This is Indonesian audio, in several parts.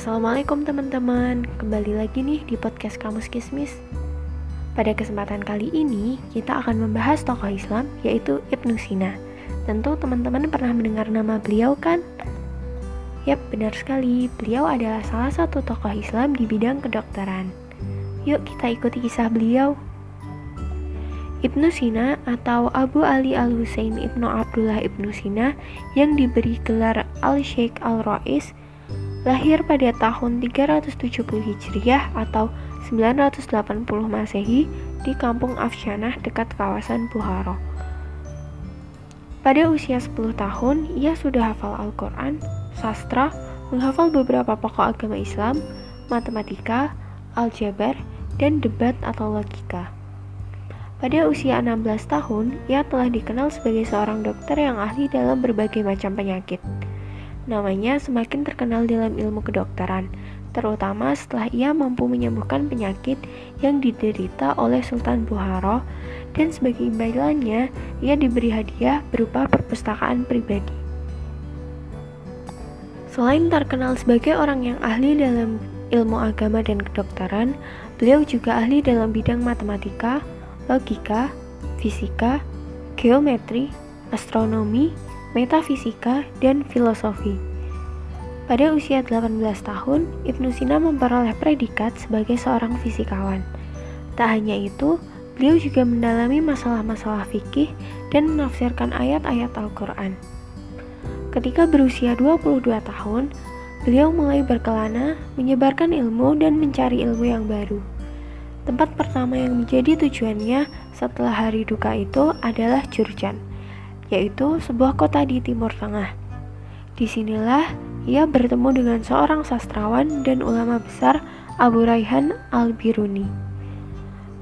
Assalamualaikum teman-teman, kembali lagi nih di podcast Kamus Kismis. Pada kesempatan kali ini, kita akan membahas tokoh Islam yaitu Ibnu Sina. Tentu teman-teman pernah mendengar nama beliau kan? Yap, benar sekali. Beliau adalah salah satu tokoh Islam di bidang kedokteran. Yuk kita ikuti kisah beliau. Ibnu Sina atau Abu Ali Al-Husain Ibnu Abdullah Ibnu Sina yang diberi gelar Al-Sheikh Al-Rais lahir pada tahun 370 Hijriah atau 980 Masehi di kampung Afsyanah dekat kawasan Buhara. Pada usia 10 tahun, ia sudah hafal Al-Quran, sastra, menghafal beberapa pokok agama Islam, matematika, aljabar, dan debat atau logika. Pada usia 16 tahun, ia telah dikenal sebagai seorang dokter yang ahli dalam berbagai macam penyakit namanya semakin terkenal dalam ilmu kedokteran, terutama setelah ia mampu menyembuhkan penyakit yang diderita oleh Sultan Buhara dan sebagai imbalannya ia diberi hadiah berupa perpustakaan pribadi. Selain terkenal sebagai orang yang ahli dalam ilmu agama dan kedokteran, beliau juga ahli dalam bidang matematika, logika, fisika, geometri, astronomi, metafisika, dan filosofi. Pada usia 18 tahun, Ibnu Sina memperoleh predikat sebagai seorang fisikawan. Tak hanya itu, beliau juga mendalami masalah-masalah fikih dan menafsirkan ayat-ayat Al-Quran. Ketika berusia 22 tahun, beliau mulai berkelana, menyebarkan ilmu dan mencari ilmu yang baru. Tempat pertama yang menjadi tujuannya setelah hari duka itu adalah Jurjan yaitu sebuah kota di Timur Tengah. Di sinilah ia bertemu dengan seorang sastrawan dan ulama besar Abu Raihan al-Biruni.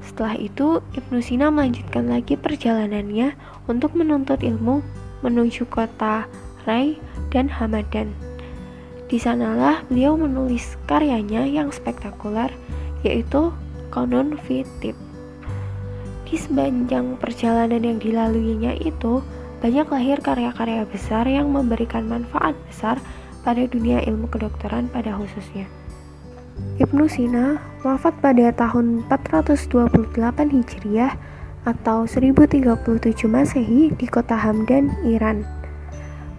Setelah itu, Ibnu Sina melanjutkan lagi perjalanannya untuk menuntut ilmu menuju kota Rai dan Hamadan. Di sanalah beliau menulis karyanya yang spektakuler, yaitu Konon Fitib. Di sepanjang perjalanan yang dilaluinya itu, banyak lahir karya-karya besar yang memberikan manfaat besar pada dunia ilmu kedokteran pada khususnya. Ibnu Sina wafat pada tahun 428 Hijriah atau 1037 Masehi di kota Hamdan, Iran.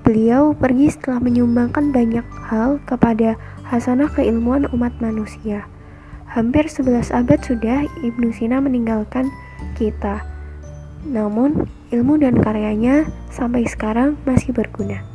Beliau pergi setelah menyumbangkan banyak hal kepada hasanah keilmuan umat manusia. Hampir 11 abad sudah Ibnu Sina meninggalkan kita. Namun, ilmu dan karyanya sampai sekarang masih berguna.